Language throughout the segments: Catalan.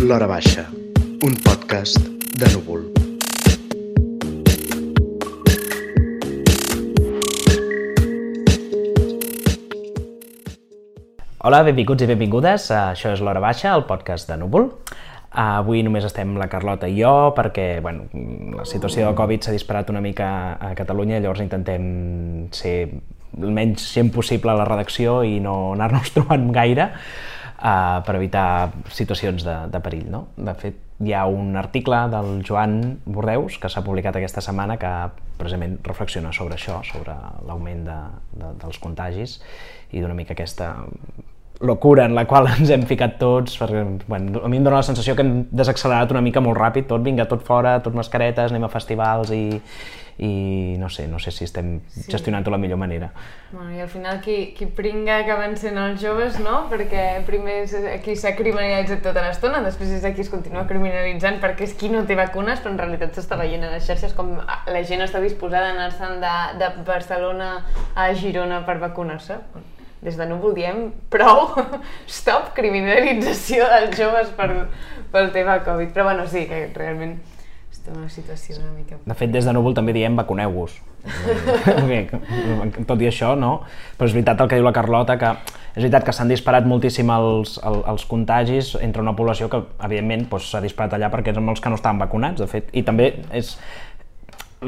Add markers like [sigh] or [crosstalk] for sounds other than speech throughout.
L'Hora Baixa, un podcast de núvol. Hola, benvinguts i benvingudes. Això és l'Hora Baixa, el podcast de Núvol. Avui només estem la Carlota i jo perquè bueno, la situació de Covid s'ha disparat una mica a Catalunya llavors intentem ser el menys gent possible a la redacció i no anar-nos [laughs] trobant gaire uh, per evitar situacions de, de perill. No? De fet, hi ha un article del Joan Bordeus que s'ha publicat aquesta setmana que precisament reflexiona sobre això, sobre l'augment de, de, dels contagis i d'una mica aquesta locura en la qual ens hem ficat tots, perquè bueno, a mi em dóna la sensació que hem desaccelerat una mica molt ràpid, tot vinga, tot fora, tot mascaretes, anem a festivals i, i no sé, no sé si estem sí. gestionant-ho de la millor manera. Bueno, I al final qui, qui pringa acaben sent els joves, no? Perquè primer és aquí s'ha criminalitzat tota l'estona, després és aquí es continua criminalitzant perquè és qui no té vacunes, però en realitat s'està veient a les xarxes com la gent està disposada a anar-se'n de, de Barcelona a Girona per vacunar-se des de Núvol diem prou, [laughs] stop criminalització dels joves per, pel tema Covid. Però bueno, sí, que realment estem en una situació una mica... De fet, des de Núvol també diem vacuneu-vos. Tot i això, no? Però és veritat el que diu la Carlota, que és veritat que s'han disparat moltíssim els, els, els contagis entre una població que, evidentment, doncs, s'ha doncs, disparat allà perquè eren els que no estaven vacunats, de fet, i també és,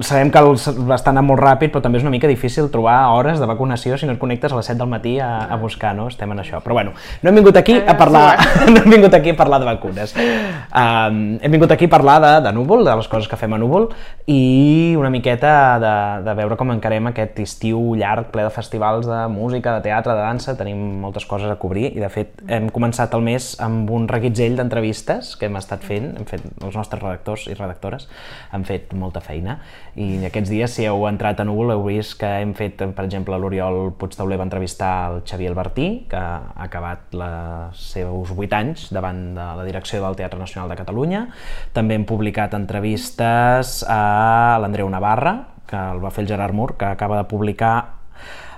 sabem que els, està anant molt ràpid, però també és una mica difícil trobar hores de vacunació si no et connectes a les 7 del matí a, a buscar, no? Estem en això. Però bueno, no hem vingut aquí a parlar, [laughs] no hem vingut aquí a parlar de vacunes. Um, hem vingut aquí a parlar de, de Núvol, de les coses que fem a Núvol, i una miqueta de, de veure com encarem aquest estiu llarg, ple de festivals de música, de teatre, de dansa, tenim moltes coses a cobrir, i de fet hem començat el mes amb un reguitzell d'entrevistes que hem estat fent, hem fet els nostres redactors i redactores, han fet molta feina, i aquests dies, si heu entrat a Núvol, heu vist que hem fet, per exemple, l'Oriol Puigtauler va entrevistar el Xavier Albertí, que ha acabat els seus 8 anys davant de la direcció del Teatre Nacional de Catalunya. També hem publicat entrevistes a l'Andreu Navarra, que el va fer el Gerard Mur, que acaba de publicar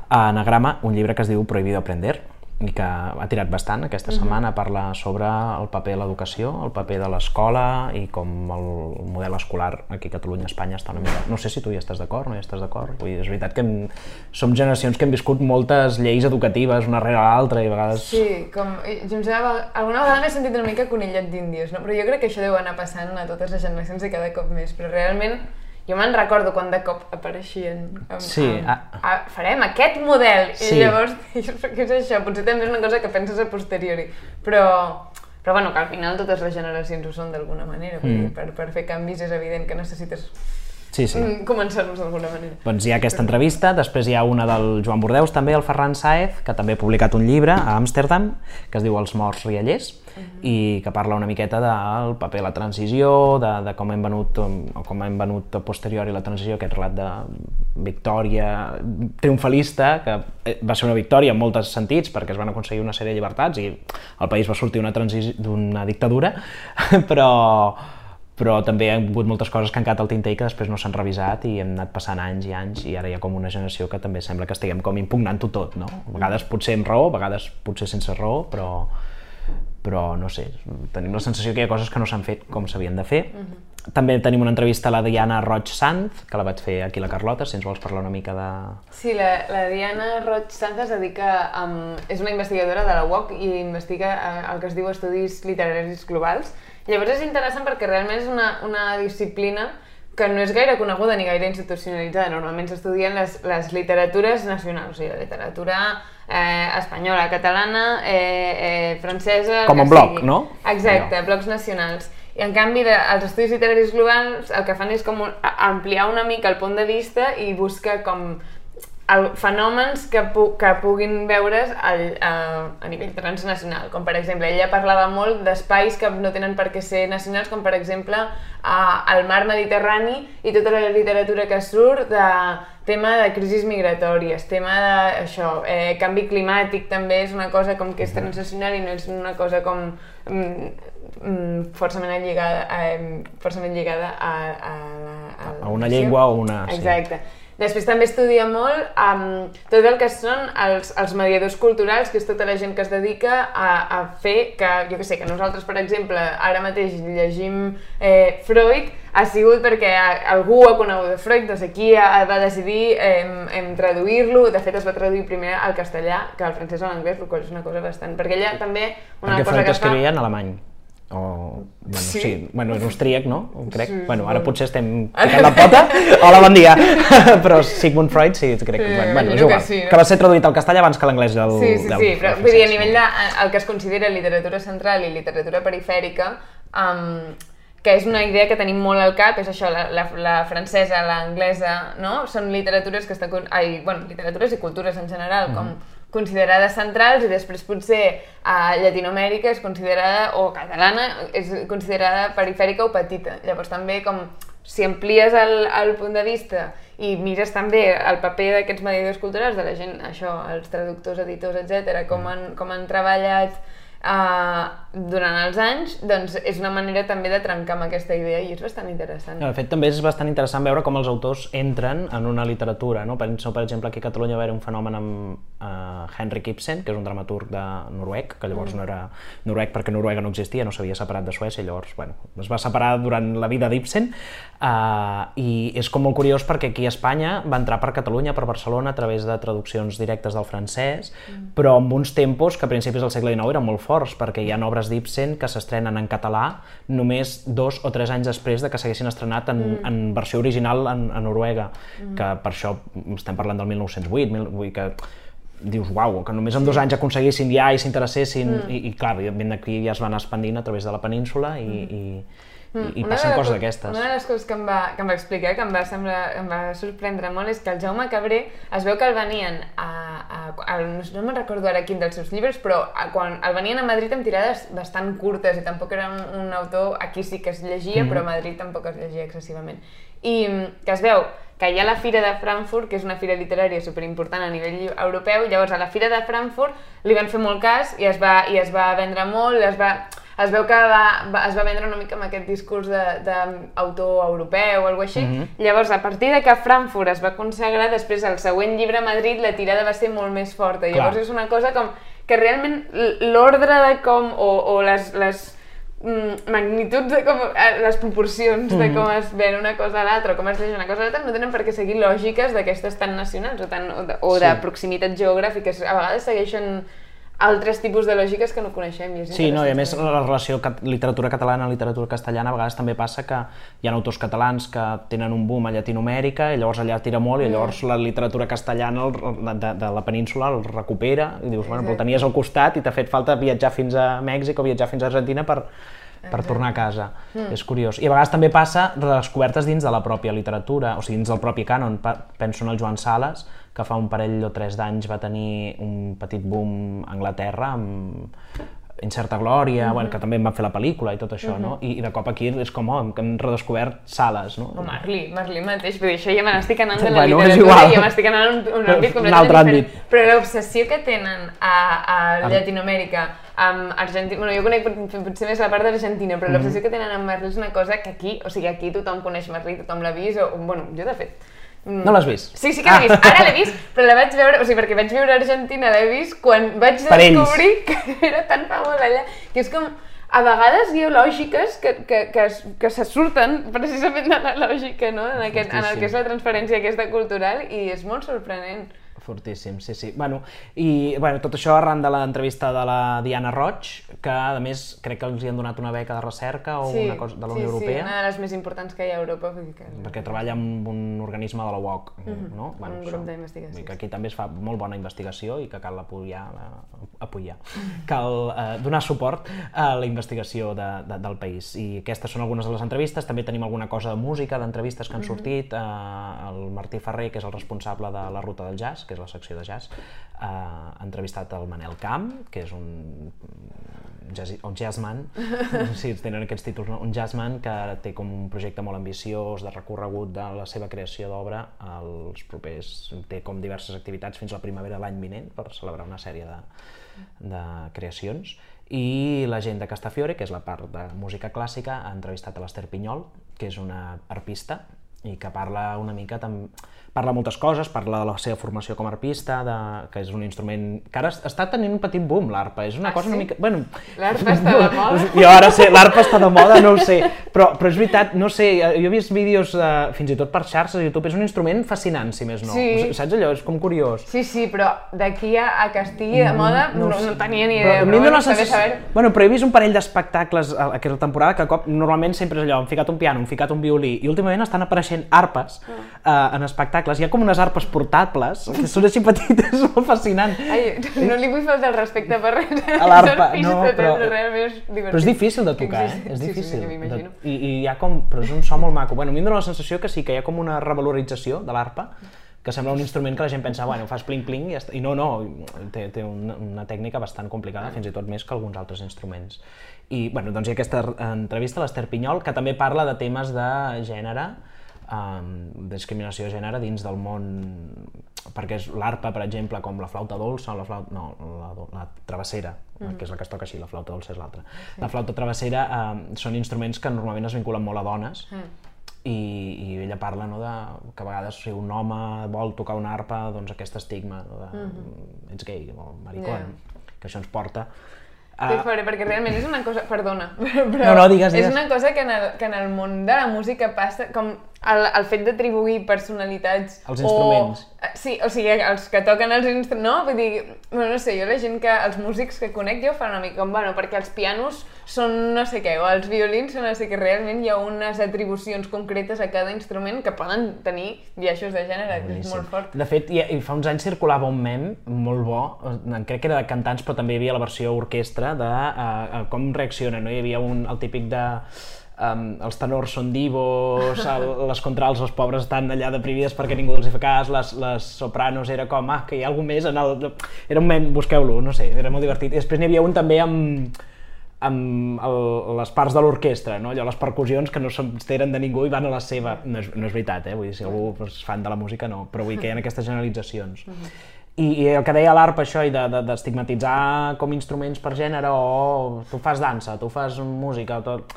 a Anagrama un llibre que es diu Prohibido aprender, i que ha tirat bastant aquesta setmana a parlar sobre el paper de l'educació, el paper de l'escola i com el model escolar aquí a Catalunya, a Espanya està una mica... No sé si tu hi estàs d'acord, no hi estàs d'acord? Vull dir, és veritat que hem... som generacions que hem viscut moltes lleis educatives una rere l'altra i a vegades... Sí, com... Jo em sembla... Alguna vegada m'he sentit una mica conillet d'índies, no? Però jo crec que això deu anar passant a totes les generacions i cada cop més, però realment jo me'n recordo quan de cop apareixien amb, sí, amb, a... A, farem aquest model i Sí. llavors [laughs] què és això? Potser també és una cosa que penses a posteriori però, però bueno, que al final totes les generacions ho són d'alguna manera Mm. per, per fer canvis és evident que necessites Sí, sí. mm, començar-los d'alguna manera Doncs hi ha aquesta entrevista, després hi ha una del Joan Bordeus, també el Ferran Saez, que també ha publicat un llibre a Amsterdam, que es diu Els morts riallers, i que parla una miqueta del paper de la transició, de, de com hem venut, o com hem venut a posteriori la transició, aquest relat de victòria triomfalista, que eh, va ser una victòria en molts sentits, perquè es van aconseguir una sèrie de llibertats i el país va sortir d'una dictadura, [laughs] però però també hi ha hagut moltes coses que han quedat al tinter i que després no s'han revisat i hem anat passant anys i anys i ara hi ha com una generació que també sembla que estiguem com impugnant-ho tot, no? A vegades potser amb raó, a vegades potser sense raó, però, però no sé, tenim la sensació que hi ha coses que no s'han fet com s'havien de fer. També tenim una entrevista a la Diana Roig Sanz, que la vaig fer aquí a la Carlota, si ens vols parlar una mica de... Sí, la, la Diana Roig Sanz es dedica, um, és una investigadora de la UOC i investiga uh, el que es diu estudis literaris globals. Llavors és interessant perquè realment és una, una disciplina que no és gaire coneguda ni gaire institucionalitzada. Normalment s'estudien les, les literatures nacionals, o sigui, la literatura eh, espanyola, catalana, eh, eh, francesa... Com un bloc, sigui. no? Exacte, blocs nacionals. I en canvi, de, els estudis literaris globals el que fan és com un- ampliar una mica el punt de vista i buscar com el, fenòmens que, pu que puguin veure's al, a, a nivell transnacional, com per exemple, ella parlava molt d'espais que no tenen per què ser nacionals, com per exemple a, el mar Mediterrani i tota la literatura que surt de tema de crisis migratòries, tema de això, eh, canvi climàtic també és una cosa com que és transnacional i no és una cosa com mm, mm, forçament lligada, eh, forçament lligada a, a, a, A una llengua o una- sí. Després també estudia molt um, tot el que són els, els mediadors culturals, que és tota la gent que es dedica a, a fer que, jo que sé, que nosaltres, per exemple, ara mateix llegim eh, Freud, ha sigut perquè algú ha conegut Freud, doncs aquí va decidir em, em traduir-lo, de fet es va traduir primer al castellà que al francès o a l'anglès, el qual és una cosa bastant... Perquè ella també, una Perquè cosa Freud que es fa... escrivia en alemany. O, bueno, Sí? sí? bueno, és austríac, no? Crec. Sí, bueno, ara potser estem ficant la pota. [laughs] Hola, bon dia. [laughs] Però Sigmund Freud, sí, crec que... Sí, bueno, bueno, és igual. que sí, no? Que va ser traduït al castellà abans que l'anglès del... Sí, sí, del, sí, però vull dir, a nivell de el que es considera literatura central i literatura perifèrica, um, que és una idea que tenim molt al cap, és això, la, la, la francesa, l'anglesa, no? Són literatures que estan... con- Ai, bueno, literatures i cultures en general, com considerades centrals i després potser a Llatinoamèrica és considerada, o catalana, és considerada perifèrica o petita. Llavors també com si amplies el, el punt de vista i mires també el paper d'aquests mediadors culturals, de la gent, això, els traductors, editors, etc, com han, com han treballat uh, durant els anys, doncs és una manera també de trencar amb aquesta idea i és bastant interessant. De fet, també és bastant interessant veure com els autors entren en una literatura. No? Penso, per exemple, aquí a Catalunya va haver un fenomen amb uh, Henrik Ibsen, que és un dramaturg de noruec, que llavors no era noruec perquè Noruega no existia, no s'havia separat de Suècia, llavors bueno, es va separar durant la vida d'Ibsen, uh, i és com molt curiós perquè aquí a Espanya va entrar per Catalunya, per Barcelona, a través de traduccions directes del francès, però amb uns tempos que a principis del segle XIX eren molt forts, perquè hi ha obres d'Ibsen que s'estrenen en català només dos o tres anys després de que s'haguessin estrenat en, mm. en versió original en, a Noruega, mm. que per això estem parlant del 1908, mil, vull que dius, uau, que només en dos anys aconseguissin ja i s'interessessin, mm. i, i clar, evidentment aquí ja es van expandint a través de la península i, mm. i, i, i Una passen coses co- d'aquestes. Una de les coses que em, va, que em va explicar, que em va, semblar, em va sorprendre molt, és que el Jaume Cabré es veu que el venien a... a, a no, no me'n recordo ara quin dels seus llibres, però a, quan el venien a Madrid amb tirades bastant curtes i tampoc era un, un autor... Aquí sí que es llegia, Mhm. però a Madrid tampoc es llegia excessivament. I mm, que es veu que hi ha la Fira de Frankfurt, que és una fira literària superimportant a nivell europeu, llavors a la Fira de Frankfurt li van fer molt cas i es va, i es va vendre molt, es va, es veu que va, va, es va vendre una mica amb aquest discurs d'autor europeu o alguna així. Llavors, a partir de que Frankfurt es va consagrar, després el següent llibre a Madrid la tirada va ser molt més forta. Llavors Clar. és una cosa com que realment l'ordre de com, o, o les, les mm, magnituds de com, eh, les proporcions de com es ven una cosa a l'altra, o com es llegeix una cosa a l'altra, no tenen per què seguir lògiques d'aquestes tan nacionals o, tan, o, de, o de Sí. proximitats geogràfiques. A vegades segueixen altres tipus de lògiques que no coneixem. I és Sí, no, i a més la relació cat literatura catalana literatura castellana a vegades també passa que hi ha autors catalans que tenen un boom a Llatinoamèrica i llavors allà tira molt i llavors la literatura castellana el, de, de la península el recupera i dius, bueno, però el tenies al costat i t'ha fet falta viatjar fins a Mèxic o viatjar fins a Argentina per, per tornar a casa. És curiós. I a vegades també passa de descobertes dins de la pròpia literatura, o sigui, dins del propi cànon. Penso en el Joan Sales, que fa un parell o tres d'anys va tenir un petit boom a Anglaterra amb Incerta Glòria, bueno, que també en van fer la pel·lícula i tot això, no? I, I de cop aquí és com, oh, que hem redescobert Sales, no? O Marlí, Marlí mateix, dir, això ja me n'estic anant de la Bueno, literatura ja m'estic anant un, un Però àmbit un completament altre diferent. àmbit. Però l'obsessió que tenen a, a Llatinoamèrica amb Argentina, bueno, jo conec pot- potser més la part d'Argentina, però l'obsessió que tenen amb Marlí és una cosa que aquí, o sigui, aquí tothom coneix Marlí, tothom l'ha vist, o, bueno, jo de fet, mm, No l'has vist? Sí, sí que l'he vist. Ara l'he vist, però la vaig veure, o sigui, perquè vaig viure a Argentina, l'he vist quan vaig Per ells. descobrir que era tan famosa allà, que és com, a vegades hi ha lògiques que, que, que, que se surten precisament de la lògica, no?, en, aquest, en el que és la transferència aquesta cultural, i és molt sorprenent. Fortíssim, sí, sí. Bueno, i bueno, tot això arran de l'entrevista de la Diana Roig, que a més crec que els hi han donat una beca de recerca o una cosa de la Unió sí, Europea. Sí, una de les més importants que hi ha a Europa. Que... perquè treballa amb un organisme de la UOC, no? un això. grup d'investigació, Que aquí també es fa molt bona investigació i que cal apoyar, eh, apoyar. cal eh, donar suport a la investigació de, de, del país. I aquestes són algunes de les entrevistes. També tenim alguna cosa de música, d'entrevistes que han sortit. Eh, el Martí Ferrer, que és el responsable de la Ruta del Jazz, que és la secció de jazz, eh, ha entrevistat el Manel Camp, que és un jazz, un jazzman, [laughs] sí, tenen aquests títols, no? un jazzman que té com un projecte molt ambiciós de recorregut de la seva creació d'obra. Als propers, té com diverses activitats fins a la primavera de l'any vinent per celebrar una sèrie de, de creacions. I la gent de Castafiore, que és la part de música clàssica, ha entrevistat a l'Ester Pinyol, que és una arpista i que parla una mica també parla moltes coses, parla de la seva formació com a arpista, de, que és un instrument que ara està tenint un petit boom, l'arpa. És una Ah, cosa sí? una mica... Bueno, L'arpa està de [laughs] moda? Jo ara sé, l'arpa està de moda, no ho sé, però, però és veritat, no sé, jo he vist vídeos eh, fins i tot per xarxes de YouTube, és un instrument fascinant, si més no. Sí. Saps allò? És com curiós. Sí, sí, però d'aquí a, a que estigui de moda no, no, ho sé. tenia ni Però idea. a Però, dóna bueno, bé sensació... saber. Bueno, però he vist un parell d'espectacles a aquesta temporada que a cop, normalment sempre és allò, han ficat un piano, han ficat un violí, i últimament estan apareixent arpes Ah. eh, en espectacles. Hi ha com unes arpes portables, que són així petites, [laughs] molt fascinant. Ai, no li vull faltar el respecte per res. A l'arpa, no, però-. Però és difícil de tocar, eh? És sí, sí, difícil. sí, m'imagino. De- I, I hi ha com... Però és un so molt maco. Bueno, a mi em dóna la sensació que sí, que hi ha com una revalorització de l'arpa, que sembla un instrument que la gent pensa, bueno, fas pling-pling i ja està. I no, no, té, té una, una tècnica bastant complicada, fins i tot més que alguns altres instruments. I, bueno, doncs hi ha aquesta entrevista a l'Ester Pinyol, que també parla de temes de gènere, um, discriminació de gènere dins del món perquè és l'arpa, per exemple, com la flauta dolça o la flauta... no, la, la travessera, mm. que és la que es toca així, la flauta dolça és l'altra. Sí. La flauta travessera eh, són instruments que normalment es vinculen molt a dones mm. i, i ella parla no, de, que a vegades si un home vol tocar una arpa, doncs aquest estigma no, de, mm -hmm. ets gay o maricón, Yeah. que això ens porta Què a... faré? Perquè realment és una cosa... Perdona, [laughs] però No, no, digues, és digues. una cosa que en, el, que en el món de la música passa com el, el fet d'atribuir personalitats Als instruments. O, sí, o sigui, els que toquen els instruments... No? Vull dir, bueno, no sé, jo la gent que... Els músics que conec jo fan una mica com, bueno, perquè els pianos són no sé què, o els violins són no sé què, realment hi ha unes atribucions concretes a cada instrument que poden tenir biaixos de gènere, que és molt fort. De fet, i, i fa uns anys circulava un mem molt bo, eh, crec que era de cantants, però també hi havia la versió orquestra de uh, com reacciona, no? Hi havia un, el típic de um, els tenors són divos, el, les contrals, els pobres estan allà deprimides perquè ningú els hi fa cas, les, les sopranos era com, ah, que hi ha alguna més en el... Era un mem, busqueu-lo, no sé, era molt divertit. I després n'hi havia un també amb, amb el, les parts de l'orquestra, no? allò, les percussions que no s'enteren de ningú i van a la seva... No és, no és veritat, eh? vull dir, si algú és fan de la música, no, però vull dir que hi ha aquestes generalitzacions. [laughs] I, I el que deia l'ARP, això, i d'estigmatitzar de, d'estigmatitzar com instruments per gènere, o tu fas dansa, tu fas música, tot,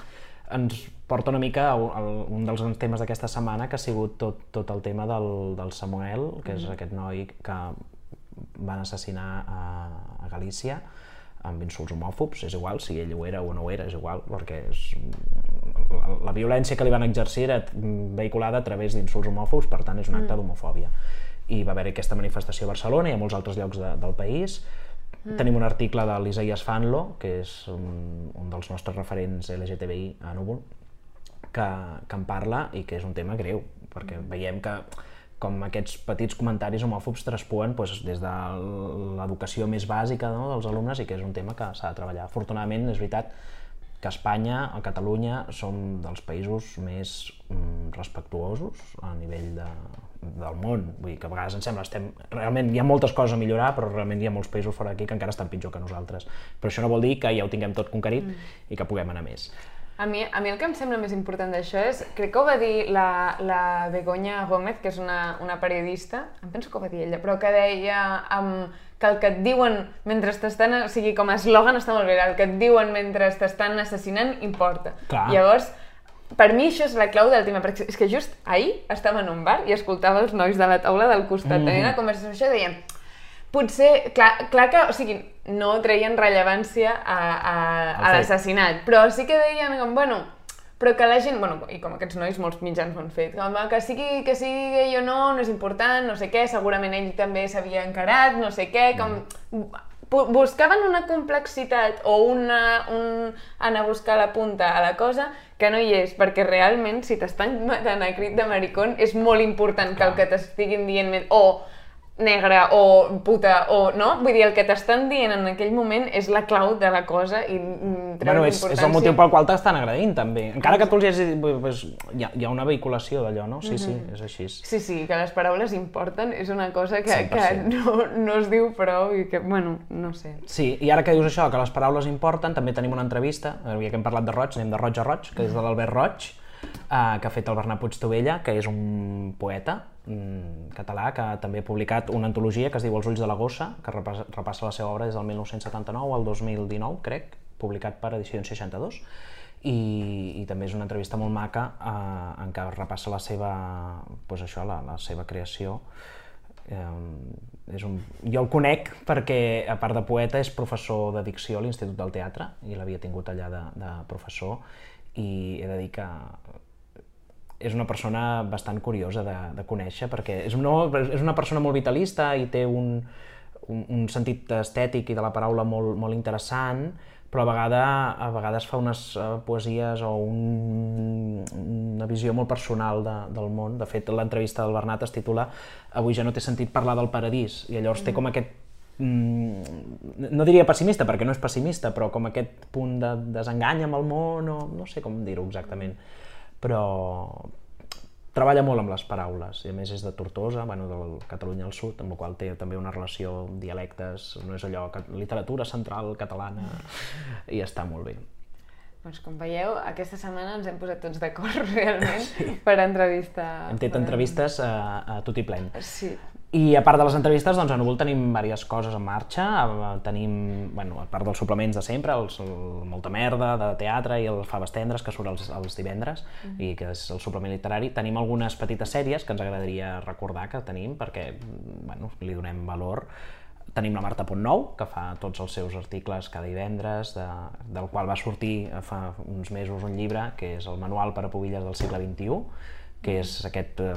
ens porta una mica a un, a un dels temes d'aquesta setmana, que ha sigut tot, tot el tema del, del Samuel, que és aquest noi que van assassinar a, a Galícia, amb insults homòfobs, és igual si ell ho era o no ho era, és igual, perquè és, la, la violència que li van exercir era vehiculada a través d'insults homòfobs, per tant és un acte d'homofòbia. I va haver aquesta manifestació a Barcelona i a molts altres llocs de, del país. Mm. Tenim un article de l'Isaías Fanlo, que és un, un dels nostres referents LGTBI a Núvol, que, que en parla i que és un tema greu, perquè veiem que com aquests petits comentaris homòfobs traspuen doncs, des de l'educació més bàsica no, dels alumnes i que és un tema que s'ha de treballar. Afortunadament, és veritat que Espanya, a Catalunya, som dels països més mm, respectuosos a nivell de, del món. Vull dir que a vegades ens sembla estem... Realment hi ha moltes coses a millorar, però realment hi ha molts països fora d'aquí que encara estan pitjor que nosaltres. Però això no vol dir que ja ho tinguem tot conquerit mm. i que puguem anar més. A mi, a mi el que em sembla més important d'això és, crec que ho va dir la, la Begoña Gómez, que és una, una periodista, em penso que ho va dir ella, però que deia um, que el que et diuen mentre t'estan, o sigui, com a eslògan està molt bé, el que et diuen mentre t'estan assassinant importa. Clar. Llavors, per mi això és la clau del tema, perquè és que just ahir estava en un bar i escoltava els nois de la taula del costat, mm. tenint una conversació i deien potser, clar, clar que, o sigui, no treien rellevància a, a, a l'assassinat, però sí que deien com, bueno, però que la gent, bueno, i com aquests nois molts mitjans ho han fet, com que sigui, que sigui gay o no, no és important, no sé què, segurament ell també s'havia encarat, no sé què, com... bu- Buscaven una complexitat o una, un anar a buscar la punta a la cosa que no hi és, perquè realment si t'estan matant a crit de maricón és molt important que el que t'estiguin dient o negre o puta o no, vull dir, el que t'estan dient en aquell moment és la clau de la cosa i mm, Bueno, és, és el motiu pel qual t'estan agredint, també. Encara que tu els hagis dit, pues, hi, ha, hi ha una vehiculació d'allò, no? Sí, sí, és així. Sí, sí, que les paraules importen és una cosa que, que 100%. no, no es diu prou i que, bueno, no sé. Sí, i ara que dius això, que les paraules importen, també tenim una entrevista, avui que hem parlat de roig, anem de roig a roig, que és de l'Albert Roig, eh, que ha fet el Bernat Puigtovella, que és un poeta mm, català que també ha publicat una antologia que es diu Els ulls de la gossa, que repassa, repassa la seva obra des del 1979 al 2019, crec, publicat per Edicions 62, i, i també és una entrevista molt maca eh, en què repassa la seva, pues això, la, la seva creació. Eh, és un... Jo el conec perquè, a part de poeta, és professor de dicció a l'Institut del Teatre i l'havia tingut allà de, de professor i he de dir que és una persona bastant curiosa de, de conèixer perquè és una, és una persona molt vitalista i té un, un, un sentit estètic i de la paraula molt, molt interessant, però a, vegada, a vegades fa unes uh, poesies o un, una visió molt personal de, del món. De fet, l'entrevista del Bernat es titula Avui ja no té sentit parlar del paradís, i llavors mm. té com aquest mm, no diria pessimista, perquè no és pessimista, però com aquest punt de desengany amb el món, o no sé com dir-ho exactament, però, treballa molt amb les paraules, i a més és de Tortosa, bueno, del Catalunya al Sud, amb la qual té també una relació amb dialectes, no és allò, literatura central catalana, i està molt bé. Doncs com veieu, aquesta setmana ens hem posat tots d'acord [laughs] realment sí. per entrevistar... Hem fet entrevistes a, a tot i plen. Sí. I a part de les entrevistes, doncs a Núvol tenim diverses coses en marxa. Eh, tenim, bueno, a part dels suplements de sempre, els, el Molta Merda, de teatre i el Faves Tendres, que surt els, els divendres, mm -hmm. i que és el suplement literari. Tenim algunes petites sèries que ens agradaria recordar que tenim, perquè bueno, li donem valor. Tenim la Marta Pontnou, que fa tots els seus articles cada divendres, de, del qual va sortir fa uns mesos un llibre, que és el Manual per a Pubilles del segle XXI, que és aquest eh,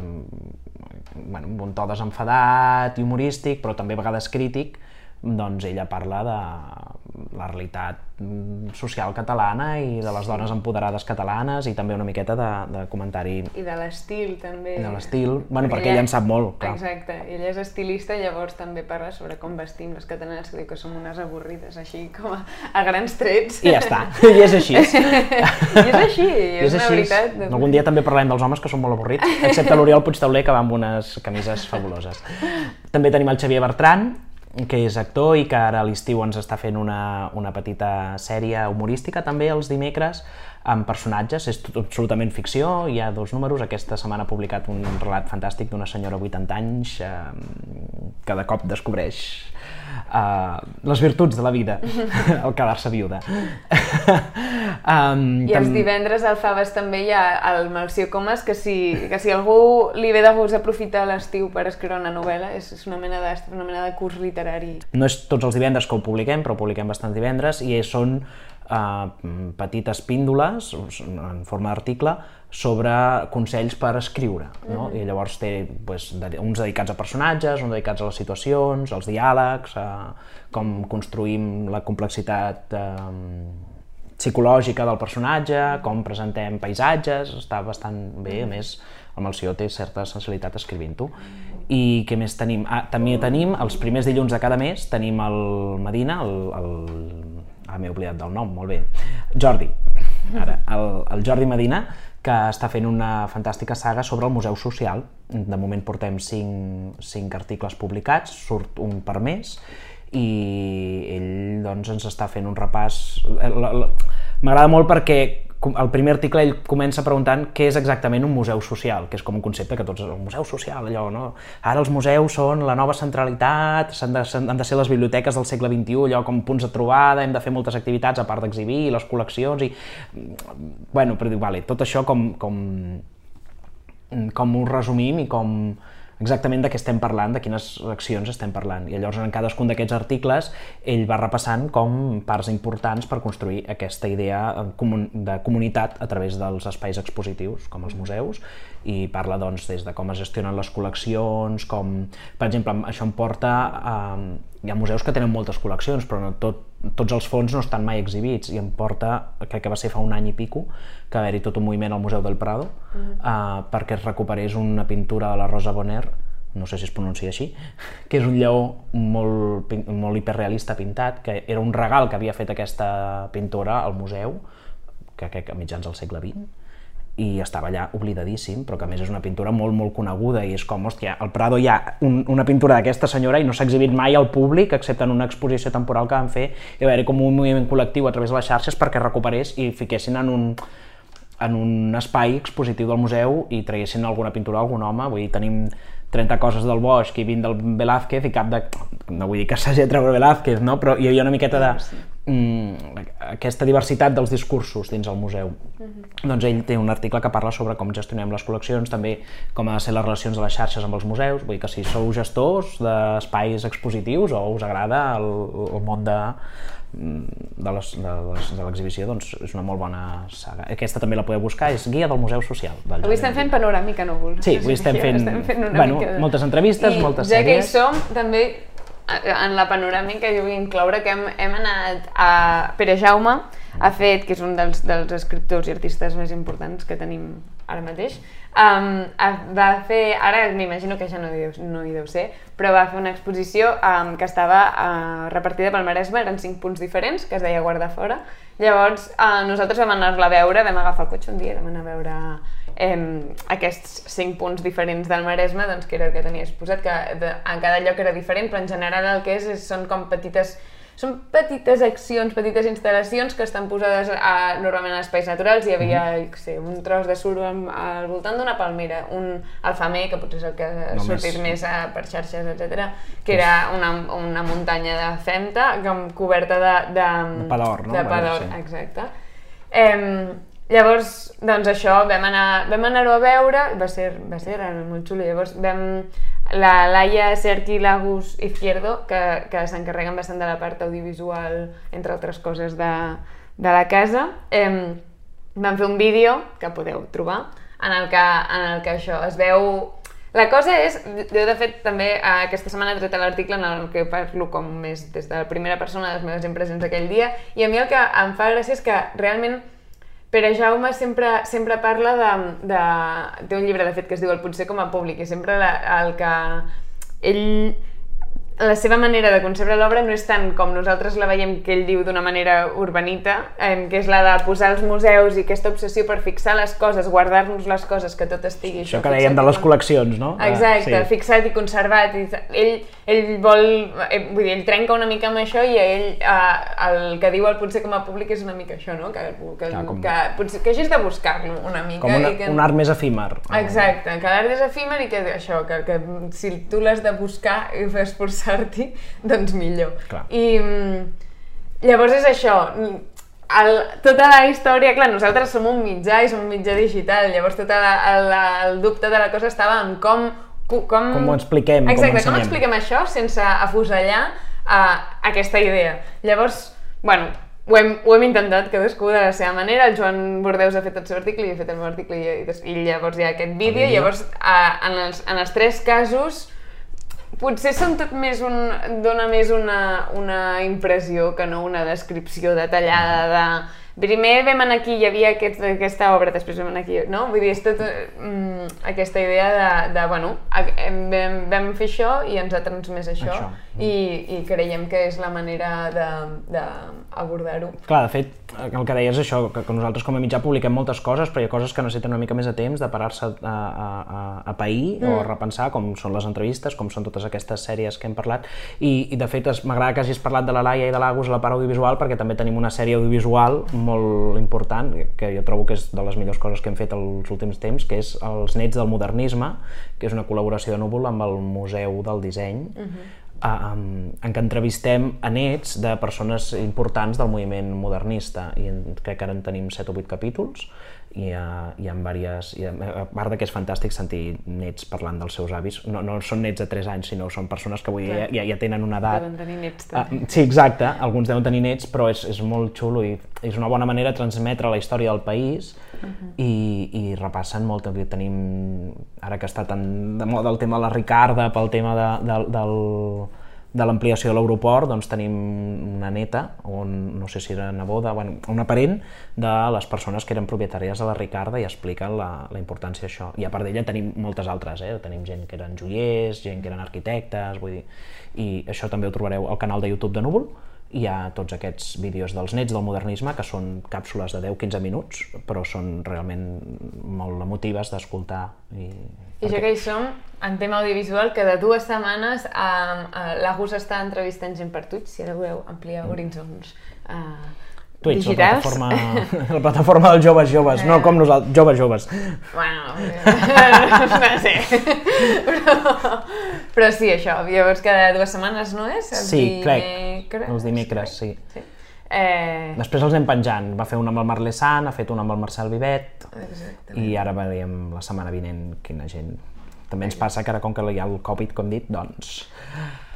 bueno, un to desenfadat i humorístic, però també a vegades crític, doncs ella parla de la realitat social catalana i de les dones empoderades catalanes i també una miqueta de, de comentari... I de l'estil, també. I de l'estil, bueno, perquè, perquè ella, ella en sap molt, clar. Exacte, ella és estilista, llavors també parla sobre com vestim les catalanes, que diu que som unes avorrides, així com a, a grans trets. I ja està, [laughs] i és així. I és així, i és, [laughs] és una així. veritat. Algun dia també parlem dels homes que són molt avorrits, excepte l'Oriol Puigtauler, que va amb unes camises fabuloses. [laughs] També tenim el Xavier Bertran, que és actor i que ara a l'estiu ens està fent una, una petita sèrie humorística també els dimecres amb personatges, és tot, absolutament ficció, hi ha dos números, aquesta setmana ha publicat un relat fantàstic d'una senyora 80 anys eh, que de cop descobreix uh, les virtuts de la vida [laughs] al quedar-se viuda. [laughs] um, I els divendres al Faves també hi ha el Malció Comas, que si, que si algú li ve de gust aprofitar l'estiu per escriure una novel·la, és, és una, mena de, una mena de curs literari. No és tots els divendres que ho publiquem, però ho publiquem bastants divendres, i són uh, petites píndoles en forma d'article sobre consells per escriure. No? Mm -hmm. I llavors té pues, uns dedicats a personatges, uns dedicats a les situacions, als diàlegs, a com construïm la complexitat eh, psicològica del personatge, com presentem paisatges, està bastant bé, a més el Malció té certa sensibilitat escrivint-ho. I què més tenim? Ah, també tenim, els primers dilluns de cada mes, tenim el Medina, el, el Ah, m'he oblidat del nom, molt bé. Jordi, ara, el, el Jordi Medina, que està fent una fantàstica saga sobre el Museu Social. De moment portem cinc, cinc articles publicats, surt un per mes, i ell doncs, ens està fent un repàs... M'agrada molt perquè el primer article ell comença preguntant què és exactament un museu social, que és com un concepte que tots... El museu social, allò, no? Ara els museus són la nova centralitat, han de, han de ser les biblioteques del segle XXI, allò com punts de trobada, hem de fer moltes activitats a part d'exhibir, les col·leccions i... Bueno, però dic, vale, tot això com, com, com ho resumim i com exactament de què estem parlant, de quines accions estem parlant. I llavors en cadascun d'aquests articles ell va repassant com parts importants per construir aquesta idea de comunitat a través dels espais expositius, com els museus, i parla doncs, des de com es gestionen les col·leccions, com, per exemple, això em porta a... Hi ha museus que tenen moltes col·leccions, però no tot, tots els fons no estan mai exhibits i em porta, crec que va ser fa un any i pico, que va haver-hi tot un moviment al Museu del Prado uh -huh. uh, perquè es recuperés una pintura de la Rosa Bonheur no sé si es pronuncia així, [laughs] que és un lleó molt, molt hiperrealista pintat, que era un regal que havia fet aquesta pintora al museu, que crec que a mitjans del segle XX, i estava allà oblidadíssim, però que a més és una pintura molt, molt coneguda i és com, hòstia, al Prado hi ha un, una pintura d'aquesta senyora i no s'ha exhibit mai al públic, excepte en una exposició temporal que van fer, i va haver com un moviment col·lectiu a través de les xarxes perquè recuperés i fiquessin en un, en un espai expositiu del museu i traguessin alguna pintura d'algun home, vull dir, tenim 30 coses del Bosch i 20 del Velázquez i cap de... no vull dir que s'hagi de treure Velázquez, no? però hi havia una miqueta de, mm, aquesta diversitat dels discursos dins el museu. Doncs ell té un article que parla sobre com gestionem les col·leccions, també com ha de ser les relacions de les xarxes amb els museus, vull dir que si sou gestors d'espais expositius o us agrada el, el món de, de les- de l'exhibició, doncs és una molt bona saga. Aquesta també la podeu buscar, és Guia del Museu Social. Del Avui estem fent panoràmica núvol. Sí, avui estem fent, estem fent una bueno, mica de- moltes entrevistes, I moltes ja que hi sèries. som, també en la panoràmica jo vull incloure que hem, hem anat a Pere Jaume, ha fet, que és un dels, dels escriptors i artistes més importants que tenim ara mateix, um, va fer, ara m'imagino que ja no hi, deu, no hi deu ser, però va fer una exposició um, que estava uh, repartida pel Maresme, eren cinc punts diferents, que es deia Guarda Fora. Llavors, uh, nosaltres vam anar-la a veure, vam agafar el cotxe un dia i vam anar a veure eh, aquests cinc punts diferents del Maresme, doncs, que era el que tenia exposat, que de, en cada lloc era diferent, però en general el que és, és són com petites són petites accions, petites instal·lacions que estan posades a, normalment a espais naturals. Hi havia, jo què sé, un tros de suro al, voltant d'una palmera, un alfamer, que potser és el que ha No, sortit més- més a, per xarxes, etc, que era una, una muntanya de femta com coberta de... De, De pa d'or, no? De pa Bueno, d'or, sí. exacte. Eh, llavors, doncs això, vam anar- vam anar-ho a veure, va ser, va ser realment molt xulo. Llavors vam la Laia Serqui Lagos Izquierdo, que, que s'encarreguen bastant de la part audiovisual, entre altres coses, de, de la casa. Eh, vam fer un vídeo, que podeu trobar, en el que, en el que això es veu la cosa és, jo de fet també eh, aquesta setmana he tret l'article en el que parlo com més des de la primera persona de les meves impressions aquell dia i a mi el que em fa gràcia és que realment Pere Jaume sempre, sempre parla de, de... Té un llibre, de fet, que es diu El potser com a públic i sempre la, el que ell la seva manera de concebre l'obra no és tant com nosaltres la veiem que ell diu d'una manera urbanita, eh, que és la de posar els museus i aquesta obsessió per fixar les coses, guardar-nos les coses, que tot estigui Això que dèiem de les col·leccions, no? Ah, Exacte, sí. fixat i conservat. I ell, ell vol, eh, vull dir, ell trenca una mica amb això i ell, eh, el que diu el potser com a públic és una mica això, no? Que, que, Clar, com- que, potser, que hagis de buscar-lo una mica. Com una, i que... un art més efímer. Exacte, que l'art és efímer i que això, que, que si tu l'has de buscar i esforçar-t'hi, doncs millor. Clar. I mm, llavors és això, el, tota la història, clar, nosaltres som un mitjà i som un mitjà digital, llavors tot el, el, el dubte de la cosa estava en com... Com, Com ho expliquem, com Exacte, com ensenyem. expliquem això sense afusellar uh, aquesta idea. Llavors, bueno, ho hem, ho hem intentat cadascú de la seva manera, el Joan Bordeus ha fet el seu article i he fet el meu article i, i, llavors hi ha aquest vídeo, llavors uh, en, els, en els tres casos potser són tot més un, dona més una, una impressió que no una descripció detallada de primer vam anar aquí, hi havia aquest, aquesta obra, després vam anar aquí, no? Vull dir, és tot mm, aquesta idea de, de bueno, vam, vam fer això i ens ha transmès això, Això. I, i creiem que és la manera d'abordar-ho. Clar, de fet, el que deies això, que, que nosaltres com a mitjà publiquem moltes coses, però hi ha coses que necessiten una mica més de temps de parar-se a, a, a, a pair mm. o a repensar, com són les entrevistes, com són totes aquestes sèries que hem parlat, i, i de fet es- m'agrada que hagis parlat de la Laia i de l'Agus a la part audiovisual, perquè també tenim una sèrie audiovisual molt important, que jo trobo que és de les millors coses que hem fet els últims temps, que és Els nets del modernisme, que és una col·laboració de Núvol amb el Museu del Disseny, um, en què entrevistem a nets de persones importants del moviment modernista. I en, crec que ara en tenim 7 o 8 capítols i, uh, i en diverses, i a, a part de que és fantàstic sentir nets parlant dels seus avis, no, no són nets de 3 anys sinó són persones que avui ja, ja, ja tenen una edat. Deuen tenir nets Ah, també. sí, exacte, alguns deuen tenir nets, però és, és molt xulo i és una bona manera de transmetre la història del país i, i repassen molt, que tenim, ara que està tan de moda el tema de la Ricarda, pel tema de, de, del, de l'ampliació de l'aeroport, doncs tenim una neta, o un, no sé si era neboda, bueno, una parent de les persones que eren propietàries de la Ricarda i expliquen la, la importància d'això. I a part d'ella tenim moltes altres, eh? tenim gent que eren joiers, gent que eren arquitectes, vull dir, i això també ho trobareu al canal de YouTube de Núvol, hi ha tots aquests vídeos dels nets del modernisme, que són càpsules de 10-15 minuts, però són realment molt emotives d'escoltar. I... I ja que hi som, en tema audiovisual, que de dues setmanes eh, eh, l'Agus està entrevistant gent per Twitch, si ara voleu ampliar horitzons eh, Twitch, la plataforma, [laughs] la plataforma dels joves joves, no com nosaltres, joves joves. Bueno, eh, [laughs] no sé. Però, però sí, això. Llavors cada dues setmanes, no és? Els Sí, crec, dimecres? els dimecres, sí. sí. Eh, Després els anem penjant. Va fer un amb el Marc Lesan, ha fet un amb el Marcel Vivet, exacte. i ara veiem la setmana vinent quina gent... També ens passa que ara, com que hi ha el Covid, com dit, doncs...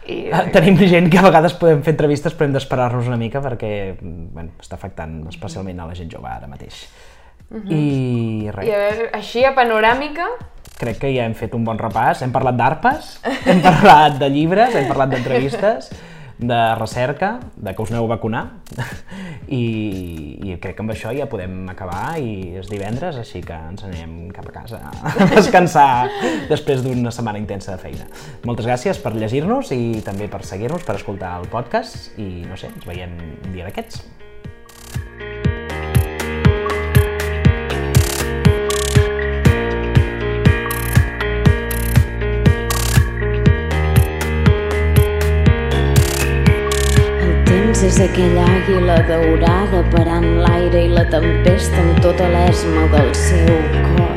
I, eh, Tenim gent que a vegades podem fer entrevistes però hem d'esperar-nos una mica perquè mm, bueno, està afectant especialment a la gent jove ara mateix. I res. I a veure, així a panoràmica, crec que ja hem fet un bon repàs. Hem parlat d'arpes, hem parlat de llibres, hem parlat d'entrevistes, [laughs] de recerca, de que us aneu a vacunar [laughs] i, i crec que amb això ja podem acabar i és divendres, així que ens anem cap a casa a [laughs] descansar després d'una setmana intensa de feina. Moltes gràcies per llegir-nos i també per seguir-nos, per escoltar el podcast i no sé, ens veiem un dia d'aquests. És aquella àguila daurada parant l'aire i la tempesta amb tota l'esma del seu cor.